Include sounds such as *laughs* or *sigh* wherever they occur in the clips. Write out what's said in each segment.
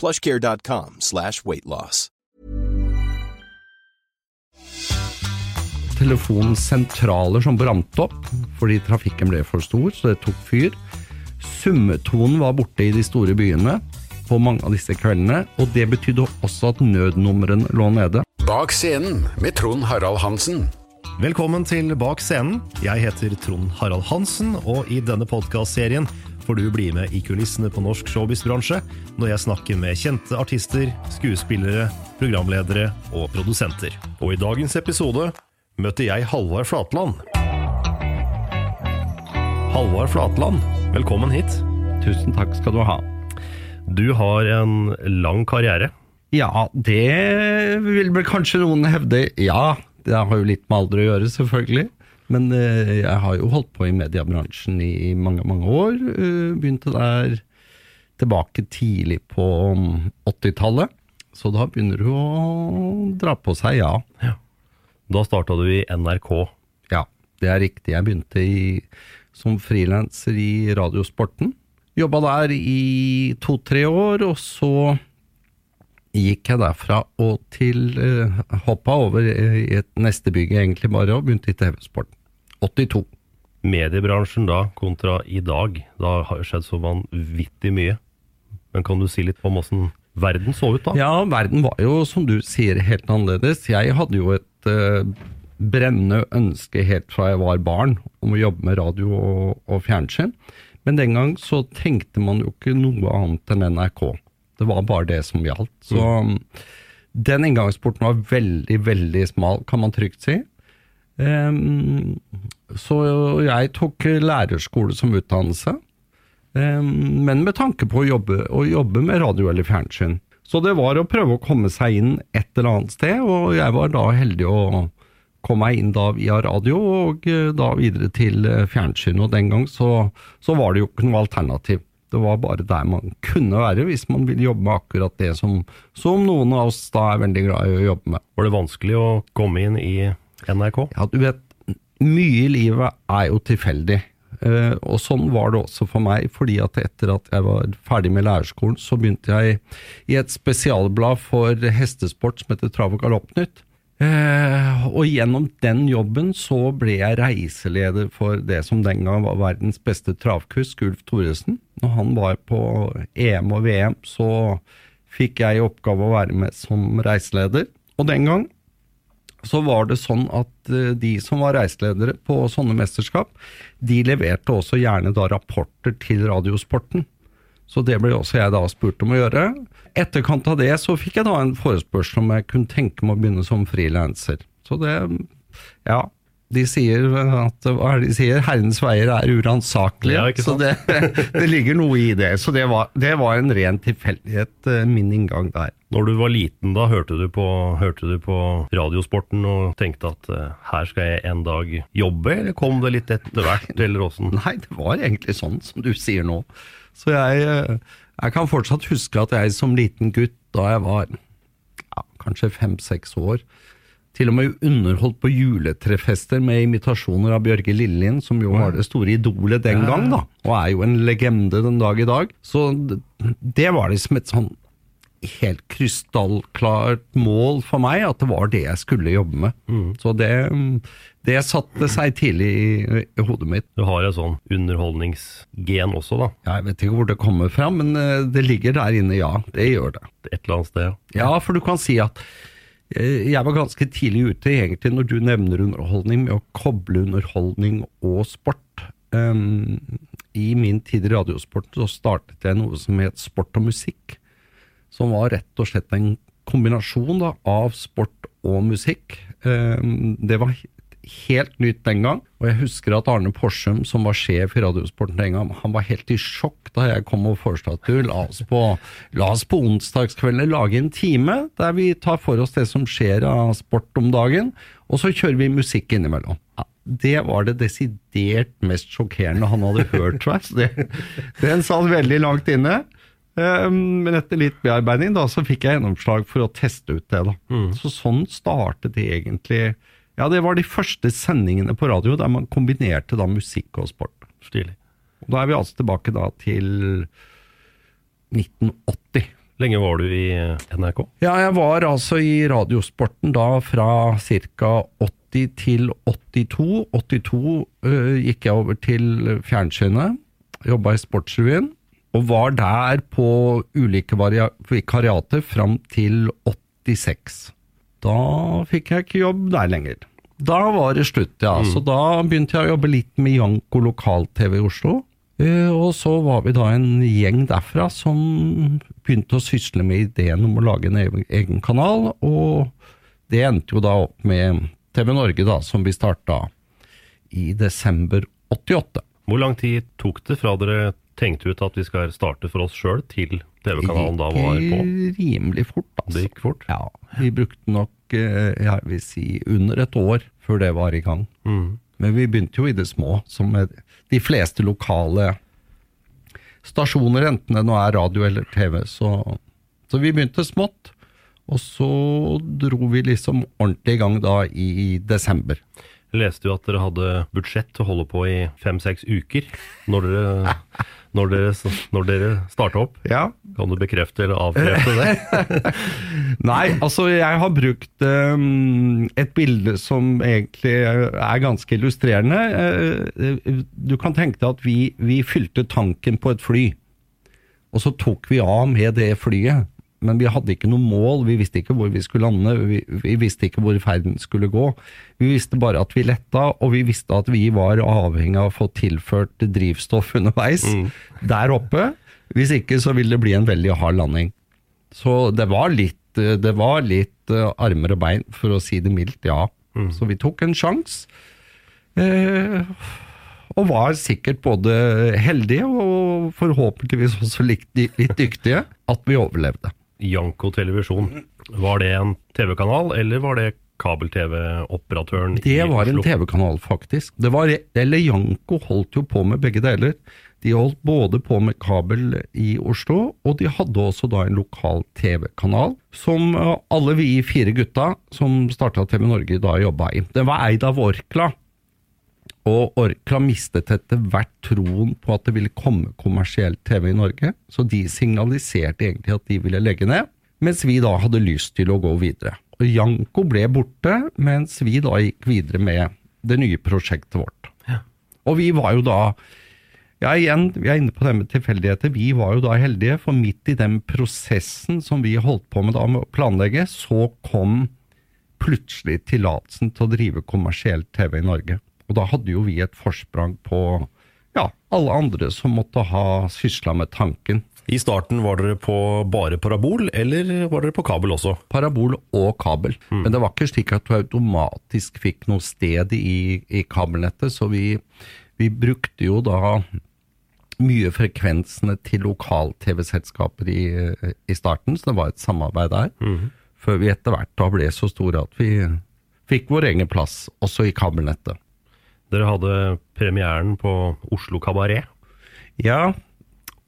plushcare.com slash weightloss. telefonsentraler som brant opp fordi trafikken ble for stor, så det tok fyr. Summetonen var borte i de store byene på mange av disse kveldene, og det betydde også at nødnumrene lå nede. Bak scenen med Trond Harald Hansen. Velkommen til Bak scenen. Jeg heter Trond Harald Hansen, og i denne podkastserien får du bli med i kulissene på norsk showbiz-bransje når jeg snakker med kjente artister, skuespillere, programledere og produsenter. Og i dagens episode møter jeg Halvard Flatland. Halvard Flatland, velkommen hit. Tusen takk skal du ha. Du har en lang karriere. Ja, det vil vel kanskje noen hevde. Ja, det har jo litt med alder å gjøre, selvfølgelig. Men eh, jeg har jo holdt på i mediebransjen i mange, mange år. Eh, begynte der tilbake tidlig på 80-tallet. Så da begynner du å dra på seg, ja. Da starta du i NRK. Ja, det er riktig. Jeg begynte i, som frilanser i Radiosporten. Jobba der i to-tre år, og så gikk jeg derfra og til uh, Hoppa over i et neste bygg egentlig bare, og begynte i TV-sporten. 82. Mediebransjen da, kontra i dag, da har det skjedd så vanvittig mye. Men kan du si litt om åssen verden så ut da? Ja, verden var jo, som du sier, helt annerledes. Jeg hadde jo et uh, brennende ønske helt fra jeg var barn om å jobbe med radio og, og fjernsyn. Men den gang så tenkte man jo ikke noe annet enn NRK. Det var bare det som gjaldt. Så mm. den inngangsporten var veldig, veldig smal, kan man trygt si. Så jeg tok lærerskole som utdannelse, men med tanke på å jobbe, å jobbe med radio eller fjernsyn. Så det var å prøve å komme seg inn et eller annet sted, og jeg var da heldig å komme meg inn da via radio, og eh, da videre til eh, fjernsyn. Og den gang så, så var det jo ikke noe alternativ. Det var bare der man kunne være hvis man ville jobbe med akkurat det som, som noen av oss da er veldig glad i å jobbe med. Var det vanskelig å komme inn i NRK? Ja, du vet, mye i livet er jo tilfeldig. Uh, og sånn var det også for meg, fordi at etter at jeg var ferdig med lærerskolen, så begynte jeg i et spesialblad for hestesport som heter Trav og Galoppnytt. Uh, og gjennom den jobben så ble jeg reiseleder for det som den gang var verdens beste travkusk, Ulf Thoresen. Når han var på EM og VM, så fikk jeg i oppgave å være med som reiseleder. Og den gang så var det sånn at eh, de som var reiseledere på sånne mesterskap, de leverte også gjerne da rapporter til Radiosporten. Så det ble også jeg da spurt om å gjøre. Etterkant av det så fikk jeg da en forespørsel om jeg kunne tenke meg å begynne som frilanser. Så det, ja. De sier at hva er de sier? Herrens veier er uransakelige. Ja, så det, *laughs* det ligger noe i det. Så det var, det var en ren tilfeldighet, eh, min inngang der. Når du var liten, da hørte du på, hørte du på Radiosporten og tenkte at eh, her skal jeg en dag jobbe, eller kom det litt etter hvert, *laughs* eller åssen? Nei, det var egentlig sånn som du sier nå. Så jeg, eh, jeg kan fortsatt huske at jeg som liten gutt, da jeg var ja, kanskje fem-seks år. Til og med underholdt på juletrefester med imitasjoner av Bjørge Lillelien, som jo var det store idolet den gang, da, og er jo en legende den dag i dag. Så det, var liksom et sånn helt krystallklart mål for meg, at det var det jeg skulle jobbe med. Så det, det satte seg tidlig i, i hodet mitt. Du har et sånn underholdningsgen også, da. Ja, Jeg vet ikke hvor det kommer fra, men eh, det ligger der inne, ja. Det gjør det. Et eller annet sted. Ja, for du kan si at jeg var ganske tidlig ute, egentlig, når du nevner underholdning, med å koble underholdning og sport. Um, I min tid i Radiosporten så startet jeg noe som het Sport og musikk, som var rett og slett en kombinasjon da, av sport og musikk. Um, det var helt nytt den gang. Og jeg husker at Arne Porsum, som var sjef i Radiosporten den gang, han var helt i sjokk da jeg kom og foreslo at du, la oss på, la oss på onsdagskveldene lage en time der vi tar for oss det som skjer av sport om dagen, og så kjører vi musikk innimellom. Ja, det var det desidert mest sjokkerende han hadde hørt, tror jeg. Den satt veldig langt inne. Um, Men etter litt bearbeiding da, så fikk jeg gjennomslag for å teste ut det. da. Så sånn startet det egentlig Ja, det var de første sendingene på radio der man kombinerte da musikk og sport. Stilig. Og Da er vi altså tilbake da til 1980. Lenge var du i NRK? Ja, jeg var altså i Radiosporten da fra ca. 80 til 82. 82 øh, gikk jeg over til fjernsynet, jobba i Sportsrevyen, og var der på ulike vikariater fram til 86. Da fikk jeg ikke jobb der lenger. Da var det slutt, ja. Så da begynte jeg å jobbe litt med Janko lokal-TV i Oslo. Eh, Og så var vi da en gjeng derfra som begynte å sysle med ideen om å lage en egen, egen kanal, og det endte jo da opp med TV Norge, da, som vi starta i desember 88. Hvor lang tid tok det fra dere tenkte ut at vi skal starte for oss sjøl, til TV-kanalen da var på? Det gikk rimelig fort, altså. Det gikk fort? Ja, vi brukte nok, eh, jeg vil si, under et år før det var i gang. Mm. Men vi begynte jo i det små, som de fleste lokale stasjoner, enten det nå er radio eller TV. Så, så vi begynte smått, og så dro vi liksom ordentlig i gang da i desember. Jeg leste jo at dere hadde budsjett til å holde på i fem-seks uker når dere, *laughs* når dere, når dere starta opp. Ja, Kan du bekrefte eller avkrefte det? *laughs* Nei, altså jeg har brukt um, et bilde som egentlig er ganske illustrerende. Eh, Du kan tenke deg at vi, vi fylte tanken på et fly, og så tok vi av med det flyet. Men vi hadde ikke noe mål, vi visste ikke hvor vi skulle lande, vi, vi visste ikke hvor ferden skulle gå. Vi visste bare at vi letta, og vi visste at vi var avhengig av å få tilført drivstoff underveis der oppe. Hvis ikke så ville det bli en veldig hard landing. Så det var litt, eh, det var litt eh, armer og bein, for å si det mildt, ja. Så vi tok en sjanse. Eh, og var sikkert både heldige og forhåpentligvis også litt dyktige at vi overlevde. Janko televisjon, var det en TV-kanal, eller var det kabel-TV-operatøren Det var en TV-kanal, faktisk. Det var, eller Janko holdt jo på med begge deler. De holdt både på med kabel i Oslo, og de hadde også da en lokal TV-kanal, som eh, alle vi fire gutta som starta TV Norge da jobba i. Den var eid av Orkla, og Orkla mistet etter hvert troen på at det ville komme kommersiell TV i Norge, så de signaliserte egentlig at de ville legge ned, mens vi da hadde lyst til å gå videre. Og Janko ble borte, mens vi da gikk videre med det nye prosjektet vårt. Og vi var jo da ja, igjen, vi er inne på det med tilfeldigheter. Vi var jo da heldige, for midt i den prosessen som vi holdt på med da med å planlegge, så kom plutselig tillatelsen til å drive kommersiell TV i Norge. Og da hadde jo vi et forsprang på ja, alle andre som måtte ha sysla med tanken. I starten var dere på bare parabol, eller var dere på kabel også? Parabol og kabel. Men det var ikke slik at du automatisk fikk noe sted i, i kabelnettet, så vi, vi brukte jo da mye frekvensene til lokal-TV-selskaper i, i starten, så det var et samarbeid der. Før vi etter hvert da ble så store at vi fikk vår egen plass, også i kabelnettet. Dere hadde premieren på Oslo Kabaret. Ja,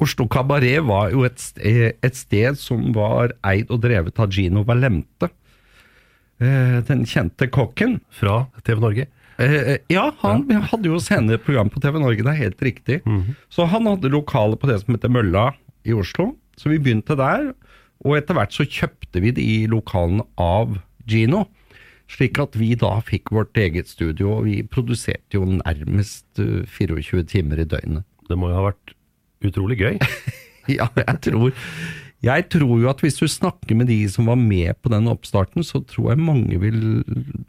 Oslo Kabaret var jo et sted, et sted som var eid og drevet av Gino Valente. eh, den kjente kokken. Fra TV Norge. Eh, ja, han hadde jo senere program på TV Norge, det er helt riktig. Så han hadde lokale på det som heter Mølla i Oslo. Så vi begynte der, og etter hvert så kjøpte vi de lokalene av Gino. Slik at vi da fikk vårt eget studio, og vi produserte jo nærmest eh, 24 timer i døgnet. Det må jo ha vært utrolig gøy. *laughs* Ja, jeg tror Jeg tror jo at hvis du snakker med de som var med på den oppstarten, så tror jeg mange vil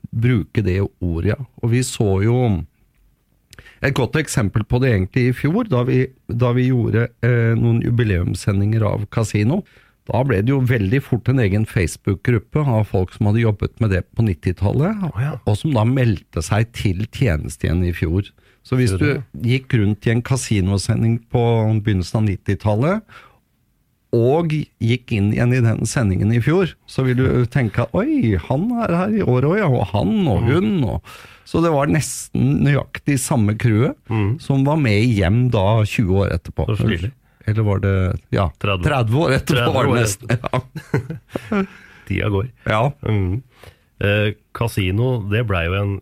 bruke det ordet, ja. Og vi så jo et godt eksempel på det egentlig i fjor, da vi, da vi gjorde eh, noen jubileumssendinger av Casino. Da ble det jo veldig fort en egen Facebook-gruppe av folk som hadde jobbet med det på 90-tallet, ja. og som da meldte seg til tjeneste igjen i fjor. Så hvis du gikk rundt i en kasinosending på begynnelsen av 90-tallet, og gikk inn igjen i den sendingen i fjor, så vil du tenke oi, han er her i år òg, ja, og han og hun. Og, så det var nesten nøyaktig samme crewet som var med hjem da 20 år etterpå. Så. Eller var det ja, 30. 30 år etterpå. 30 var det år nesten. Ja. *laughs* Tida går. Ja. Mm. Eh, kasino, det blei jo en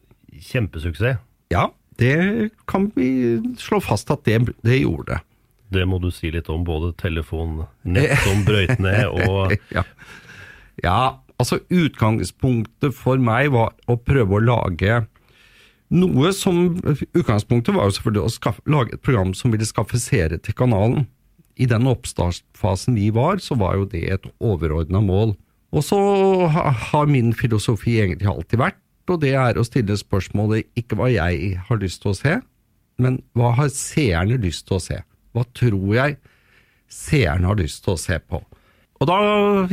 kjempesuksess. ja, det kan vi slå fast at det, det gjorde det. Det må du si litt om, både telefonnett som brøyt ned, *laughs* og ja. ja, altså utgangspunktet for meg var å prøve å lage noe som Utgangspunktet var jo selvfølgelig å skaffe, lage et program som ville skaffe seere til kanalen. I den oppstartsfasen vi var, så var jo det et overordna mål. Og så har min filosofi egentlig alltid vært, og det er å stille spørsmålet ikke hva jeg har lyst til å se, men hva har seerne lyst til å se? Hva tror jeg seerne har lyst til å se på? Og da,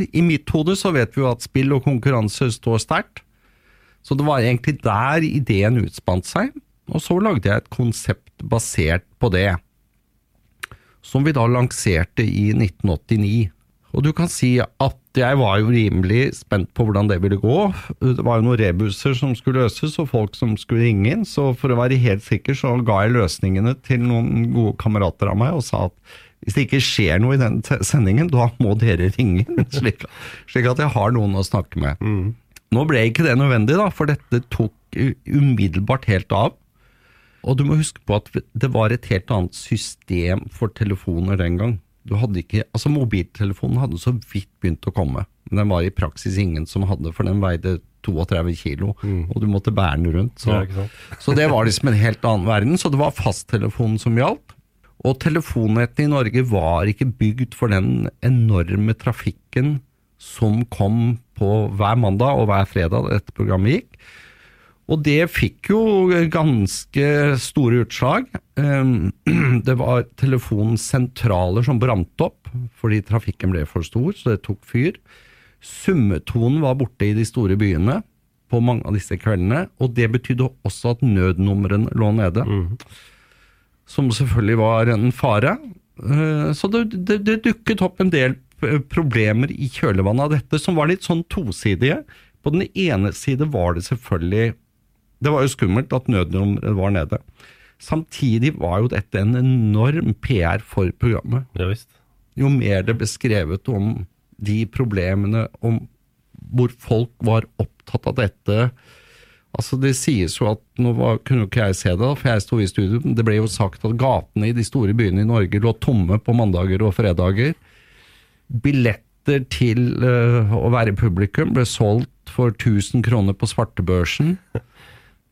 i mitt hode, så vet vi jo at spill og konkurranse står sterkt. Så det var egentlig der ideen utspant seg, og så lagde jeg et konsept basert på det. Som vi da lanserte i 1989. Og du kan si at jeg var jo rimelig spent på hvordan det ville gå. Det var jo noen rebuser som skulle løses, og folk som skulle ringe inn. Så for å være helt sikker, så ga jeg løsningene til noen gode kamerater av meg, og sa at hvis det ikke skjer noe i den sendingen, da må dere ringe inn, *laughs* slik, slik at jeg har noen å snakke med. Nå ble ikke det nødvendig, da, for dette tok umiddelbart helt av. Og du må huske på at det var et helt annet system for telefoner den gang. Du hadde ikke, altså Mobiltelefonen hadde så vidt begynt å komme. Men den var i praksis ingen som hadde, for den veide 32 kilo, og du måtte bære den rundt. Så, Ja, *laughs* så det var liksom en helt annen verden. Så det var fasttelefonen som gjaldt. Og telefonnettet i Norge var ikke bygd for den enorme trafikken som kom på hver mandag og hver fredag dette programmet gikk. Og det fikk jo ganske store utslag. Ehm, *clears throat* Det var telefonsentraler som brant opp fordi trafikken ble for stor, så det tok fyr. Summetonen var borte i de store byene på mange av disse kveldene, og det betydde også at nødnumrene lå nede. Som selvfølgelig var en fare. Eh, Så det, det, det dukket opp en del problemer i kjølvannet av dette, som var litt sånn tosidige. På den ene side var det selvfølgelig Det var jo skummelt at nødnummeret var nede. Samtidig var jo dette en enorm PR for programmet Ja visst. jo mer det ble skrevet om de problemene, om hvor folk var opptatt av dette Altså Det sies jo at Nå var, kunne jo ikke jeg se det, da, for jeg sto i studio. men Det ble jo sagt at gatene i de store byene i Norge lå tomme på mandager og fredager. Billetter til uh, å være publikum ble solgt for 1000 kroner på svartebørsen. *laughs*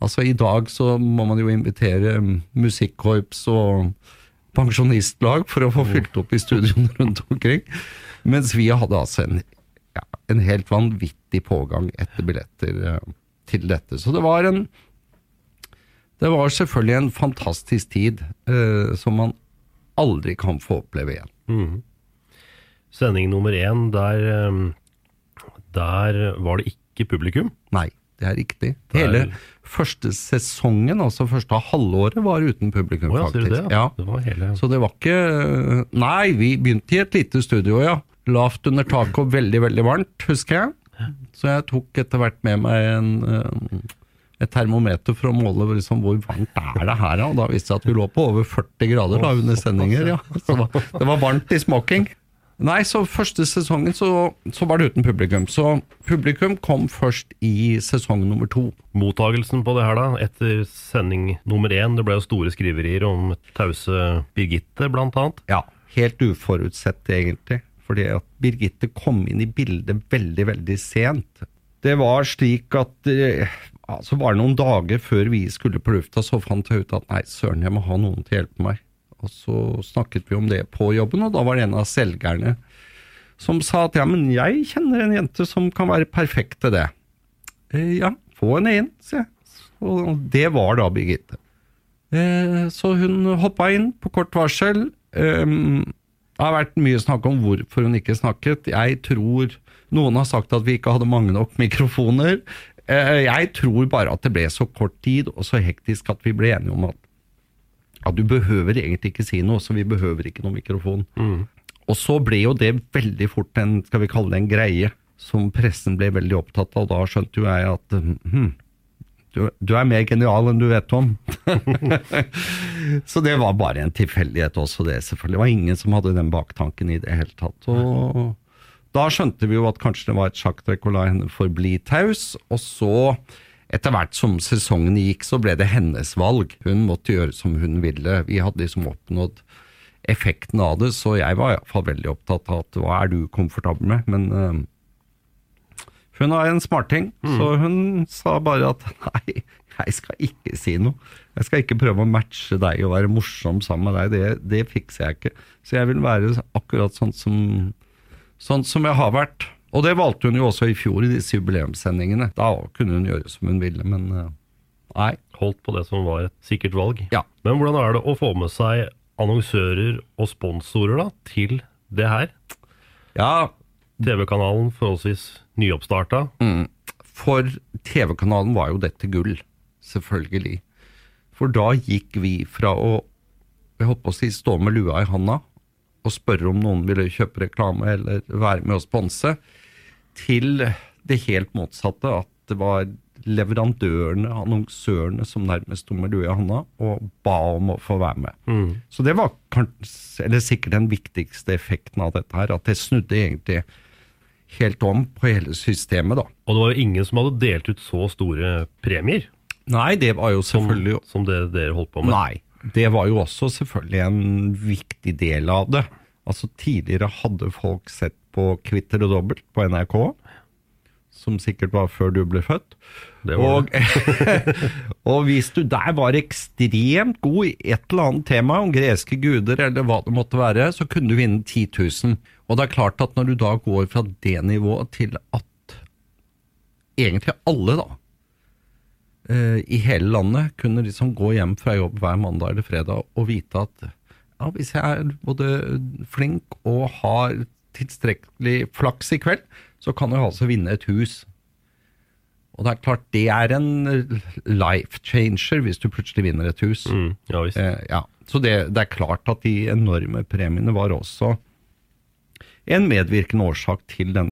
Altså I dag så må man jo invitere mm, musikkorps og pensjonistlag for å få fylt opp i studioene rundt omkring. Mens vi hadde altså en, ja, en helt vanvittig pågang etter billetter eh, til dette. Så det var en Det var selvfølgelig en fantastisk tid eh, som man aldri kan få oppleve igjen. Sending nummer én, der, eh, der var det ikke publikum. Nei, det er riktig. Det er- Hele første sesongen, altså første halvåret, var uten publikum, oh, ja, faktisk. det? Ja. Det var hele Så det var ikke Nei, vi begynte i et lite studio, ja. Lavt under taket og veldig, veldig varmt, husker jeg. Så jeg tok etter hvert med meg en, eh, et termometer for å måle liksom, hvor varmt er det her. Og da viste det seg at vi lå på over 40 grader da, under sendinger. Ja. Så det var varmt i smoking. Nei, så første sesongen så, så var det uten publikum. Så publikum kom først i sesong nummer to. Mottagelsen på det her, da, etter sending nummer én, det ble jo store skriverier om tause Birgitte, blant annet. Ja, helt uforutsett egentlig. Fordi at Birgitte kom inn i bildet veldig, veldig sent. Det var slik at altså Bare noen dager før vi skulle på lufta, så fant jeg ut at nei, søren, jeg må ha noen til å hjelpe meg. Og så snakket vi om det på jobben, og da var det en av selgerne som sa at ja, men jeg kjenner en jente som kan være perfekt til det. Eh, ja, få henne inn, sier jeg. Og det var da Birgitte. Eh, så hun hoppa inn på kort varsel. Eh, det har vært mye snakk om hvorfor hun ikke snakket. Jeg tror noen har sagt at vi ikke hadde mange nok mikrofoner. Eh, jeg tror bare at det ble så kort tid og så hektisk at vi ble enige om at ja, du behøver egentlig ikke si noe, så vi behøver ikke noe mikrofon. Og så ble jo det veldig fort en, skal vi kalle det en greie, som pressen ble veldig opptatt av. Da skjønte jo jeg at hm, du, du er mer genial enn du vet om. *laughs* så det var bare en tilfeldighet også, det selvfølgelig. Det var ingen som hadde den baktanken i det hele tatt. Og da skjønte vi jo at kanskje det var et sjakktrekk å la henne forbli taus. Og så, etter hvert som sesongen gikk, så ble det hennes valg. Hun måtte gjøre som hun ville. Vi hadde liksom oppnådd effekten av det, så jeg var iallfall veldig opptatt av at hva er du komfortabel med? Men uh, hun er en smarting, så hun sa bare at *laughs* nei, jeg skal ikke si noe. Jeg skal ikke prøve å matche deg og være morsom sammen med deg, det, det fikser jeg ikke. Så jeg vil være akkurat sånn som, sånn som jeg har vært. Og det valgte hun jo også i fjor i disse jubileumssendingene. Da kunne hun gjøre som hun ville, men øh, nei. Holdt på det som var et sikkert valg. Ja. Men hvordan er det å få med seg annonsører og sponsorer da, til det her? Ja, TV-kanalen forholdsvis nyoppstarta. For TV-kanalen var jo dette gull, selvfølgelig. For da gikk vi fra å jeg holdt på å si, stå med lua i handa og spørre om noen ville kjøpe reklame eller være med å sponse, til det helt motsatte. At det var leverandørene, annonsørene, som nærmest sto med lua i handa og ba om å få være med. Så det var kanskje, eller sikkert den viktigste effekten av dette her, at det snudde egentlig helt om på hele systemet, da. Og det var jo ingen som hadde delt ut så store premier Nei, det var jo som, selvfølgelig som det dere holdt på med. Nei, det var jo også selvfølgelig en viktig del av det. Altså Tidligere hadde folk sett på Kvitter og dobbelt på NRK, som sikkert var før du ble født. Det var Og, *laughs* og hvis du der var ekstremt god i et eller annet tema, om greske guder eller hva det måtte være, så kunne du vinne 10 000. Og det er klart at når du da går fra det nivået til at egentlig alle, da, eh, i hele landet kunne liksom gå hjem fra jobb hver mandag eller fredag og vite at ja, hvis jeg er både flink og har tilstrekkelig flaks i kveld, så kan jeg altså vinne et hus. Og det er klart, det er en life changer hvis du plutselig vinner et hus. Mm, ja visst. Eh, ja. Så det, det er klart at de enorme premiene var også en medvirkende årsak til den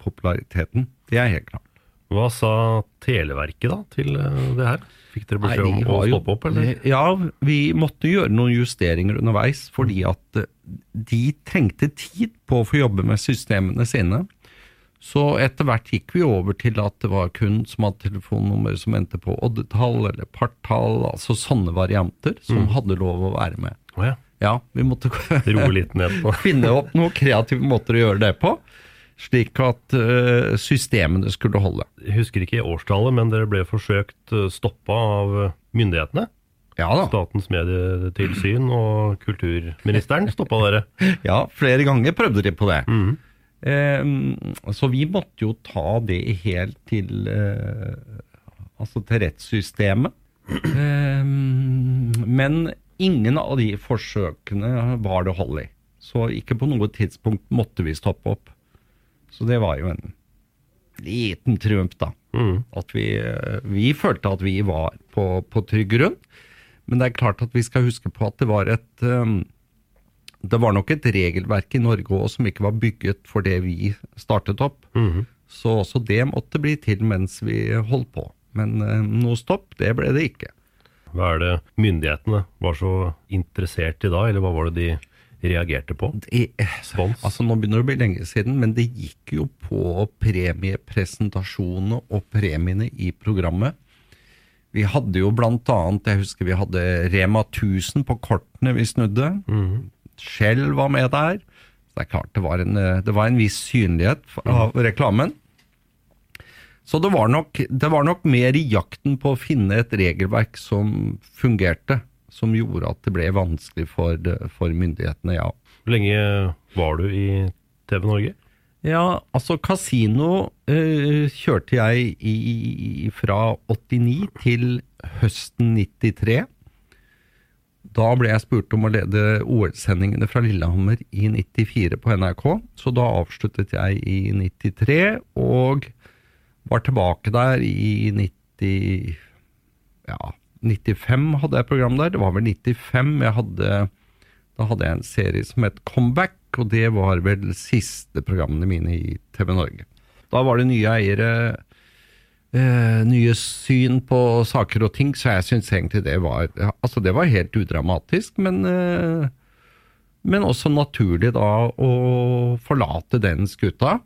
Populariteten. Det er helt klart. Hva sa Televerket da til eh, det her? Fikk dere beskjed om å stoppe opp, eller? Ja, vi måtte gjøre noen justeringer underveis, fordi at eh, de trengte tid på å få jobbe med systemene sine. Så etter hvert gikk vi over til at det var kun som hadde telefonnummer som endte på oddetall eller partall, altså sånne varianter som hadde lov å være med. Oh, ja. Ja, vi måtte *laughs* litt ned på finne opp noen kreative måter å gjøre det på, slik at eh, systemene skulle holde. Jeg husker ikke årstallet, men dere ble forsøkt eh, stoppa av myndighetene. Ja da. Statens medietilsyn og kulturministeren stoppa dere. *laughs* Ja, flere ganger prøvde de på det. Eh, så vi måtte jo ta det helt til eh, Altså til rettssystemet. Eh, men ingen av de forsøkene var det hold i. Så ikke på noe tidspunkt måtte vi stoppe opp. Så det var jo en liten triumf, da. At vi, eh, vi følte at vi var på, på trygg grunn. Men det er klart at vi skal huske på at det var et um, det var nok et regelverk i Norge òg som ikke var bygget for det vi startet opp. Så også det måtte bli til mens vi holdt på. Men eh, noe stopp, det ble det ikke. Hva er det myndighetene var så interessert i da, eller hva var det de reagerte på? Det, altså Nå begynner det å bli lenge siden, men det gikk jo på premiepresentasjonene og premiene i programmet. Vi hadde jo blant annet, jeg husker vi hadde Rema 1000 på kortene vi snudde. Shell var med der. Så det er klart det var en, det var en viss synlighet av av reklamen. Så det var, nok, det var nok mer i jakten på å finne et regelverk som fungerte, som gjorde at det ble vanskelig for, for myndighetene, ja. Hvor lenge var du i TV Norge? Ja, altså kasino eh, kjørte jeg i, fra 89 til høsten 93. Da ble jeg spurt om å lede OL-sendingene fra Lillehammer i 94 på NRK, så da avsluttet jeg i 93, og var tilbake der i 90... Ja, 95 hadde jeg program der. Det var vel 95 jeg hadde Da hadde jeg en serie som het Comeback, og det var vel siste programmene mine i TV Norge. Da var det nye eiere, eh, nye syn på saker og ting, så jeg syns egentlig det var Altså, det var helt udramatisk, men eh, men også naturlig da å forlate den skuta,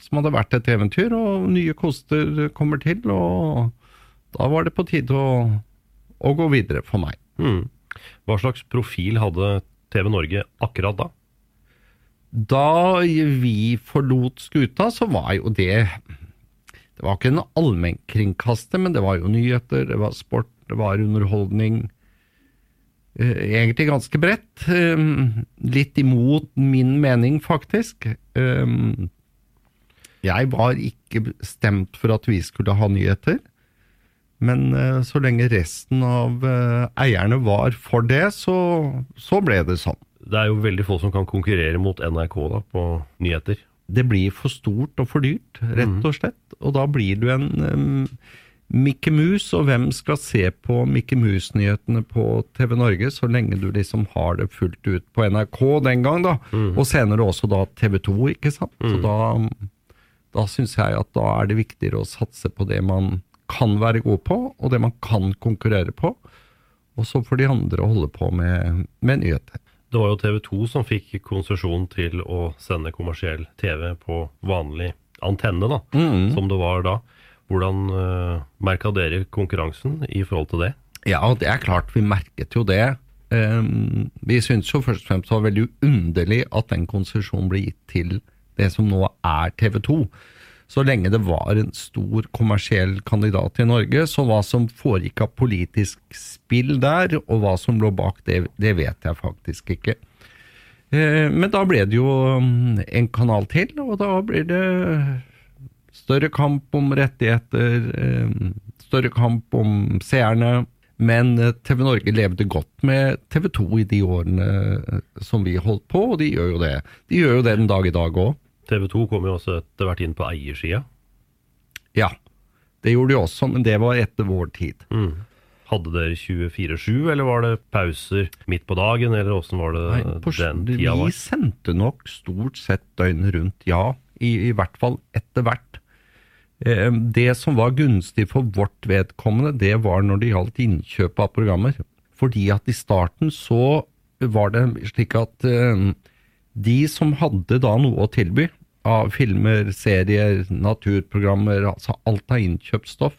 som hadde vært et eventyr, og nye koster kommer til, og da var det på tide å, å gå videre for meg. Mm. Hva slags profil hadde TV Norge akkurat da? Da vi forlot skuta, så var jo det Det var ikke en allmennkringkaster, men det var jo nyheter, det var sport, det var underholdning. Eh, Egentlig ganske bredt. eh, Litt imot min mening, faktisk. Eh, Jeg var ikke stemt for at vi skulle ha nyheter. Men eh, så lenge resten av eh, eierne var for det, så, så ble det sånn. Det er jo veldig få som kan konkurrere mot NRK da, på nyheter. det blir for stort og for dyrt, rett og slett. Og da blir du en um, Mikke Mus, og hvem skal se på Mikke Mus-nyhetene på TV Norge, så lenge du liksom har det fullt ut på NRK den gang, da. Og senere også da TV 2, ikke sant. Så da, da syns jeg at da er det viktigere å satse på det man kan være god på, og det man kan konkurrere på. Og så får de andre holde på med, med nyheter. Det var jo TV 2 som fikk konsesjon til å sende kommersiell TV på vanlig antenne, da, som det var da. Hvordan uh, merka dere konkurransen i forhold til det? Ja, det er klart, vi merket jo det. Um, vi syntes jo først og fremst det var veldig underlig at den konsesjonen ble gitt til det som nå er TV 2. Så lenge det var en stor kommersiell kandidat i Norge, så hva som foregikk av politisk spill der, og hva som lå bak det, det vet jeg faktisk ikke. Eh, Men da ble det jo um, en kanal til, og da blir det større kamp om rettigheter, eh, større kamp om seerne. Men eh, TV Norge levde godt med TV 2 i de årene som vi holdt på, og de gjør jo det. De gjør jo det den dag i dag òg. TV 2 kom jo også etter hvert inn på eiersida. Ja, det gjorde de også, men det var etter vår tid. Hadde dere 24-7, eller var det pauser midt på dagen, eller åssen var det Nei, på, den tida vi var? sendte nok stort sett døgnet rundt, ja. I, i hvert fall etter hvert. Eh, Det som var gunstig for vårt vedkommende, det var når det gjaldt innkjøp av programmer. Fordi at i starten så var det slik at eh, de som hadde da noe å tilby, av filmer, serier, naturprogrammer, altså alt av innkjøpt.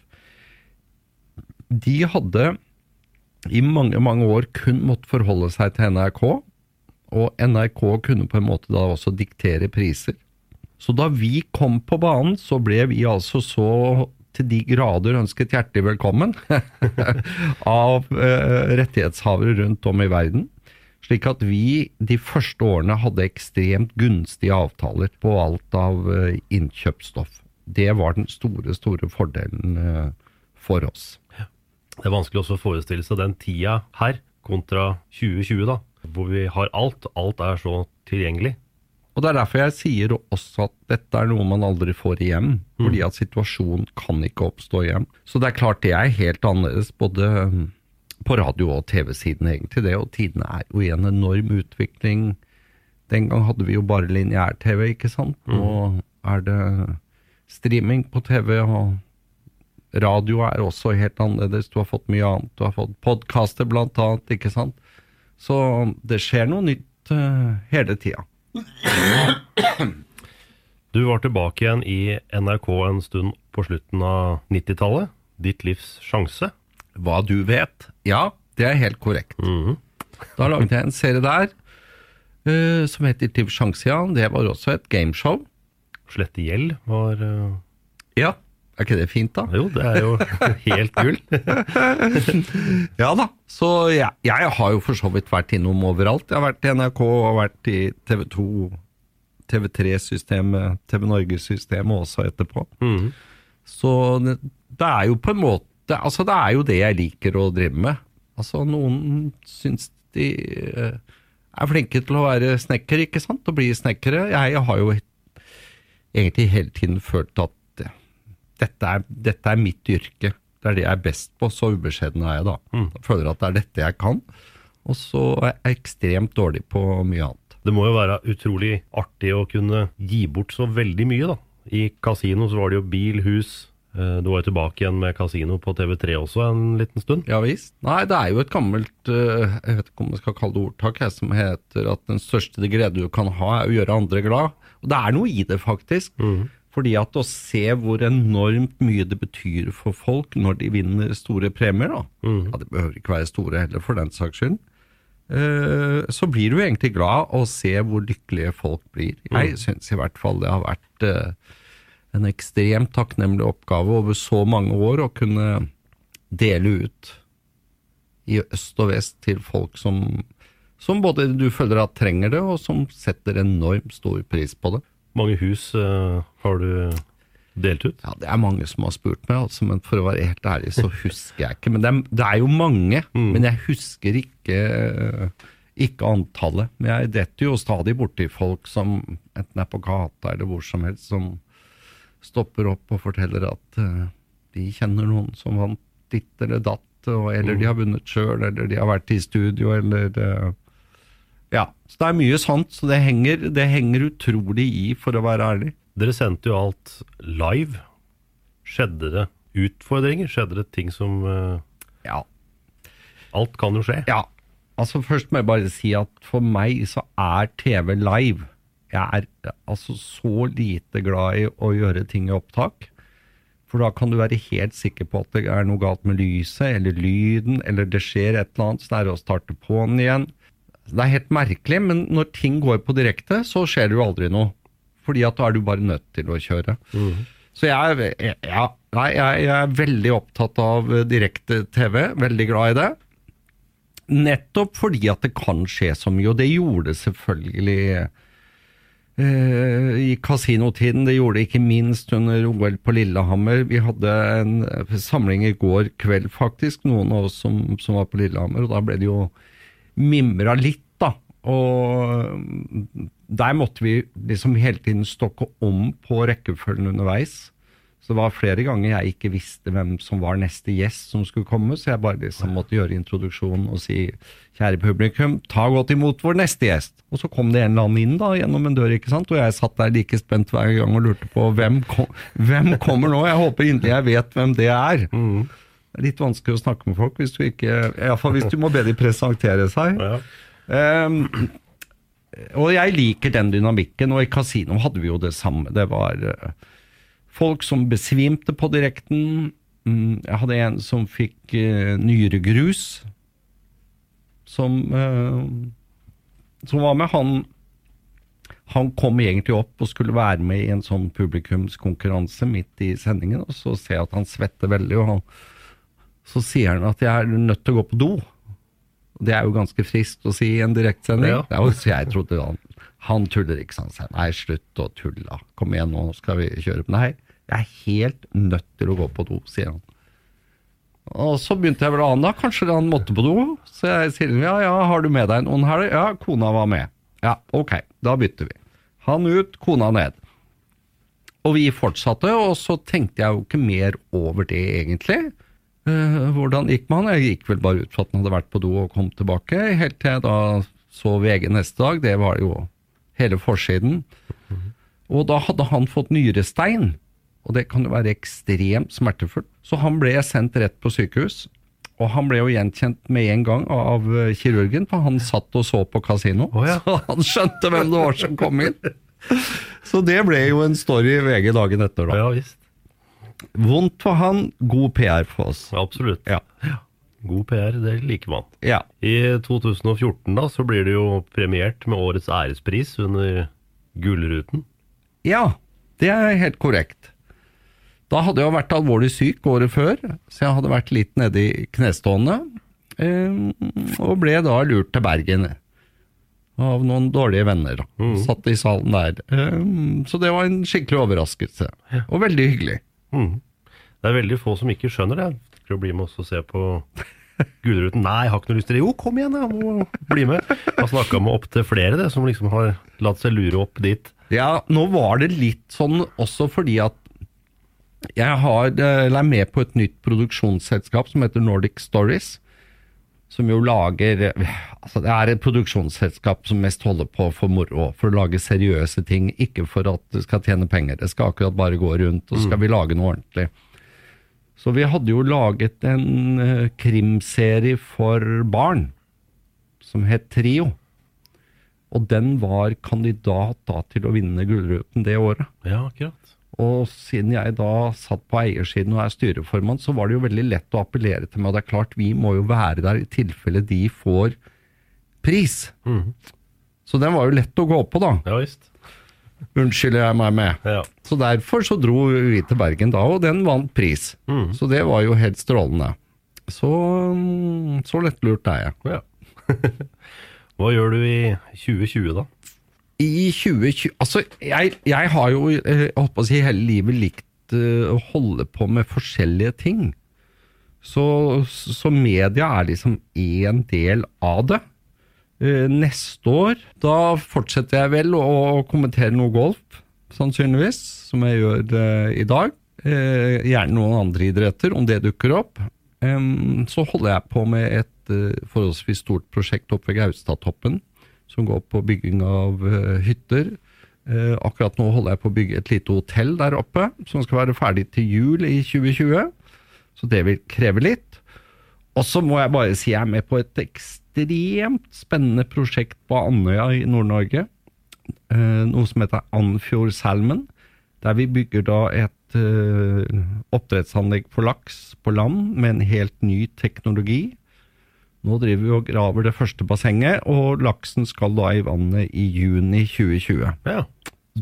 De hadde i mange, mange år kun måttet forholde seg til NRK, og NRK kunne på en måte da også diktere priser. Så da vi kom på banen, så ble vi altså så til de grader ønsket hjertelig velkommen *laughs* av eh, rettighetshavere rundt om i verden. Slik at vi de første årene hadde ekstremt gunstige avtaler på alt av eh, innkjøpsstoff. Det var den store, store fordelen eh, for oss. Det er vanskelig også å forestille seg den tida her kontra 2020, da. Hvor vi har alt. Alt er så tilgjengelig. Og Det er derfor jeg sier også at dette er noe man aldri får igjen. Fordi at situasjonen kan ikke oppstå igjen. Så det er klart det er helt annerledes både mm, på radio- og TV-siden, egentlig. det, Og tidene er jo i en enorm utvikling. Den gang hadde vi jo bare lineær-TV, ikke sant. Nå er det streaming på TV, og radio er også helt annerledes. Du har fått mye annet. Du har fått podkaster, blant annet, ikke sant. Så det skjer noe nytt uh, hele tida. Du var tilbake igjen i NRK en stund på slutten av 90-tallet. Ditt livs sjanse. Hva du vet? Ja, det er helt korrekt. Da lagde jeg en serie der uh, som heter Tiv Sjansian. Det var også et gameshow. Slette gjeld var uh... Ja, er ikke det fint, da? Jo, det er jo *laughs* helt gull. Ja da. Så jeg, jeg har jo for så vidt vært innom overalt. Jeg har vært i NRK og vært i TV 2, TV3-systemet, TV Norge-systemet også etterpå. Så det, det er jo på en måte Altså, det er jo det jeg liker å drive med. Altså, noen syns de eh, er flinke til å være snekker, ikke sant? og bli snekkere. Jeg har jo egentlig hele tiden følt at dette er, dette er mitt yrke. Det er det jeg er best på. Så ubeskjeden er jeg da. Jeg føler at det er dette jeg kan. Og så er jeg ekstremt dårlig på mye annet. Det må jo være utrolig artig å kunne gi bort så veldig mye, da. I kasino så var det jo bil, hus. Du var jo tilbake igjen med kasino på TV3 også en liten stund. Ja visst. Nei, det er jo et gammelt eh, Jeg vet ikke om jeg skal kalle det ordtak, jeg, som heter at den største glede du kan ha, er å gjøre andre glad. Og det er noe i det, faktisk. Fordi at å se hvor enormt mye det betyr for folk når de vinner store premier, da. Ja, det behøver ikke være store heller, for den saks skyld. eh, Så blir du egentlig glad å se hvor lykkelige folk blir. Jeg syns i hvert fall det har vært eh, en ekstremt takknemlig oppgave over så mange år å kunne dele ut i øst og vest til folk som, som både du føler at trenger det, og som setter enormt stor pris på det. Mange hus uh, har du delt ut. Ja, Det er mange som har spurt meg, altså, men for å være helt ærlig så *laughs* husker jeg ikke. Men det er, det er jo mange, men jeg husker ikke, ikke antallet. Men jeg detter jo stadig borti folk som enten er på gata eller hvor som helst, som stopper opp og forteller at uh, de kjenner noen som vant ditt eller datt, og, eller de har vunnet sjøl, eller de har vært i studio, eller uh, Ja. Så det er mye sant, så det henger, det henger utrolig i, for å være ærlig. Dere sendte jo alt live. Skjedde det utfordringer? Skjedde det ting som uh, Ja. Alt kan jo skje. Ja, altså først må jeg bare si at for meg så er TV live. Jeg er altså så lite glad i å gjøre ting i opptak. For da kan du være helt sikker på at det er noe galt med lyset, eller lyden, eller det skjer et eller annet, så det er å starte på den igjen. Det er helt merkelig, men når ting går på direkte, så skjer det jo aldri noe. Fordi at da er du bare nødt til å kjøre. Så jeg, ja, nei, jeg, jeg er veldig opptatt av eh, direkte TV, veldig glad i det. Nettopp fordi at det kan skje så mye, og det gjorde selvfølgelig i kasinotiden. Det gjorde det ikke minst under OL på Lillehammer. Vi hadde en eh, samling i går kveld, faktisk, noen av oss som, som var på Lillehammer, og da ble det jo mimra litt, da. Og mm, der måtte vi liksom hele tiden stokke om på rekkefølgen underveis. Så det var flere ganger jeg ikke visste hvem som var neste gjest som skulle komme, så jeg bare liksom måtte gjøre introduksjonen og si kjære publikum, ta godt imot vår neste gjest. Og så kom det en eller annen inn da, gjennom en dør, ikke sant, og jeg satt der like spent hver gang og lurte på hvem, kom, hvem kommer nå? Jeg håper inderlig jeg vet hvem det er. Det er litt vanskelig å snakke med folk hvis du ikke, i hvert fall hvis du må be de presentere seg. Ja. Ehm, og jeg liker den dynamikken, og i kasino hadde vi jo det samme. Det var eh, folk som besvimte på direkten. Mm, jeg hadde en som fikk uh, nyregrus, som, eh, som var med. Han, han kom egentlig opp og skulle være med i en sånn publikumskonkurranse midt i sendingen, og så ser jeg at han svetter veldig, og han, så sier han at jeg er nødt til å gå på do. Det er jo ganske friskt å si i en direktsending. Ja. Det er jo så jeg trodde han, han tuller ikke, sånn. nei, slutt å tulle, kom igjen nå skal vi kjøre. Nei, jeg er helt nødt til å gå på do, sier han. Og så begynte jeg vel å ane da, kanskje han måtte på do. Så jeg sier ja, ja, har du med deg noen her? Ja, kona var med. Ja, ok, da bytter vi. Han ut, kona ned. Og vi fortsatte, og så tenkte jeg jo ikke mer over det egentlig. Eh, hvordan gikk man? Jeg gikk vel bare ut fra at han hadde vært på do og kom tilbake, helt til jeg da så VG neste dag. Det var jo hele forsiden. Og da hadde han fått nyrestein, og det kan jo være ekstremt smertefullt. Så han ble sendt rett på sykehus, og han ble jo gjenkjent med en gang av eh, kirurgen, for han satt og så på kasino. oh, ja. *laughs* Så han skjønte hvem det var som kom inn. *laughs* Så det ble jo en story i VG dagen etter, da. Ja visst. Vondt for han, god PR for oss. Absolutt. Ja. God PR, det liker man. Ja. I 2014 da, så blir det jo premiert med årets ærespris under Gullruten. Ja, det er helt korrekt. Da hadde jeg vært alvorlig syk året før, så jeg hadde vært litt nede i knestående. eh, Og ble da lurt til Bergen av noen dårlige venner. Mm. Satt i salen der. Eh, Så det var en skikkelig overraskelse. Og veldig hyggelig. Mm. Det er veldig få som ikke skjønner det. Du bli med oss og se på Gullruten? Nei, jeg har ikke noe lyst til det. Jo, kom igjen, jeg må bli med. Jeg har snakka med opptil flere det, som liksom har latt seg lure opp dit. Ja, nå var det litt sånn også fordi at jeg har, eh, er med på et nytt produksjonsselskap som heter Nordic Stories. Som jo lager altså Det er et produksjonsselskap som mest holder på for moro. For å lage seriøse ting, ikke for at det skal tjene penger. Det skal akkurat bare gå rundt, og så skal vi lage noe ordentlig. Så vi hadde jo laget en eh, krimserie for barn som het Trio. Og den var kandidat da til å vinne Gullruten det året. Ja, akkurat. Og siden jeg da satt på eiersiden og er styreformann, så var det jo veldig lett å appellere til meg. Og det er klart, vi må jo være der i tilfelle de får pris. Så den var jo lett å gå på, da. Ja visst. Unnskylder jeg meg med. Ja. Så derfor så dro vi til Bergen da, og den vant pris. Så det var jo helt strålende. Så, mm, så lettlurt er jeg. ja. *laughs* Hva gjør du i 2020 da? I 2020 Altså, jeg, jeg har jo eh, jeg på å si, hele livet likt eh, å holde på med forskjellige ting. Så, så media er liksom én del av det. Eh, Neste år, da fortsetter jeg vel å, kommentere noe golf, sannsynligvis, som jeg gjør eh, i dag. Eh, gjerne noen andre idretter, om det dukker opp. Så holder jeg på med et forholdsvis stort prosjekt oppe ved Gaustatoppen, som går på bygging av hytter. Akkurat nå holder jeg på å bygge et lite hotell der oppe, som skal være ferdig til jul i 2020. Så det vil kreve litt. Og så må jeg bare si jeg er med på et ekstremt spennende prosjekt på Andøya i Nord-Norge. Eh, noe som heter Andfjord Salmon. Der vi bygger da et eh, oppdrettsanlegg for laks på land med en helt ny teknologi. Nå driver vi og graver det første bassenget, og laksen skal da i vannet i juni 2020. Ja.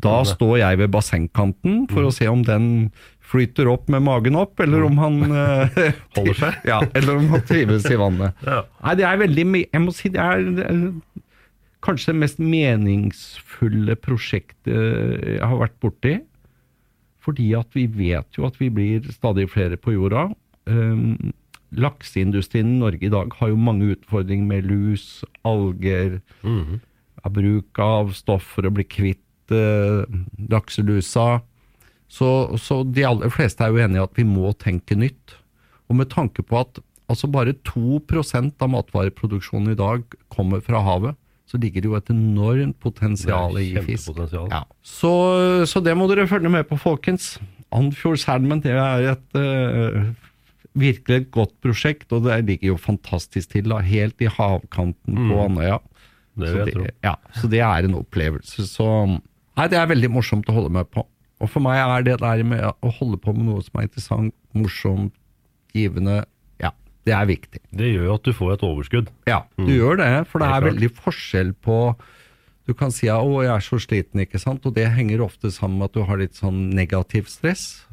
Da står jeg ved bassengkanten for å se om den flyter opp med magen opp, eller om han eh, *laughs* Holder seg? *laughs* Ja, eller om han trives i vannet. Ja. Nei, det er veldig Jeg må si det er, det er kanskje det mest meningsfulle prosjektet jeg har vært borti. Fordi at vi vet jo at vi blir stadig flere på jorda. Um, Lakseindustrien i Norge i dag har jo mange utfordringer med lus, alger, av bruk av stoff for å bli kvitt uh, lakselusa. Så, så de aller fleste er jo enige i at vi må tenke nytt. Og med tanke på at altså bare 2% av matvareproduksjonen i dag kommer fra havet, så ligger det jo et enormt potensial i fisk. Ja. Så, så det må dere følge med på, folkens. Andfjord Salmon det er et uh, virkelig et godt prosjekt, og det ligger jo fantastisk til. da, Helt i havkanten på Andøya. Det vil jeg tro. ja, så det er en opplevelse. Så Nei, det er veldig morsomt å holde med på. Og for meg er det der med å holde på med noe som er interessant, morsomt, givende, ja, det er viktig. Det gjør jo at du får et overskudd. Ja, du gjør det, for det det er er veldig forskjell på Du kan si 'å, jeg er så sliten', ikke sant, og det henger ofte sammen med at du har litt sånn negativ stress.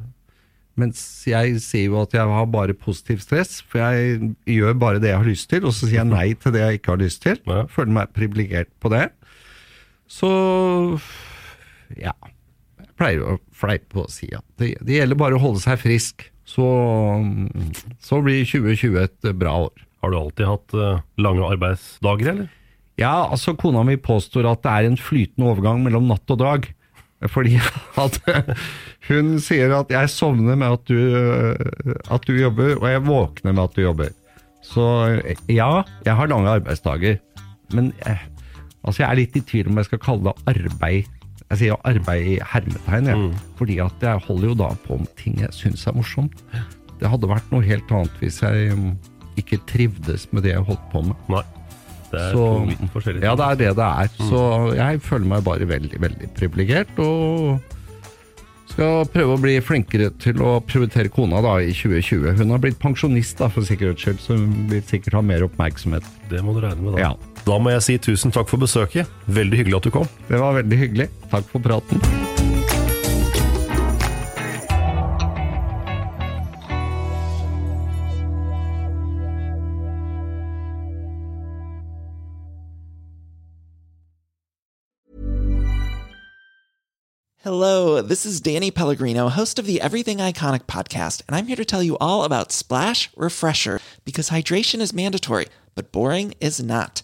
Mens jeg sier jo at jeg har bare positivt stress, for jeg gjør bare det jeg har lyst til, og så sier jeg nei til det jeg ikke har lyst til. Føler meg privilegert på det. Så ja. Pleier å fleipe og si at det, det gjelder bare å holde seg frisk. Så, så blir 2020 et bra år. Har du alltid hatt eh, lange arbeidsdager, eller? Ja, altså kona mi påstår at det er en flytende overgang mellom natt og dag. Fordi at hun sier at jeg sovner med at du, at du jobber, og jeg våkner med at du jobber. Så ja, jeg har lange arbeidsdager. Men eh, altså jeg er litt i tvil om jeg skal kalle det arbeid. Jeg sier arbeid i hermetegn, jeg. fordi at jeg holder jo da på med ting jeg syns er morsomt. Det hadde vært noe helt annet hvis jeg mm, ikke trivdes med det jeg holdt på med. Nei. Det er Så- to vidt forskjellige Ja, det er det det er. Så jeg føler meg bare veldig, veldig privilegert. Og skal prøve å bli flinkere til å prioritere kona da i 2020. Hun har blitt pensjonist da, for sikkerhets skyld, så hun vil sikkert ha mer oppmerksomhet. Det må du regne med, da. Ja, Da må jeg si tusen takk for besøket. Veldig hyggelig at du kom. Det var veldig hyggelig. Takk for praten. Hello, this is Danny Pellegrino, host of the Everything Iconic podcast, and I'm here to tell you all about Splash Refresher because hydration is mandatory, but boring is not.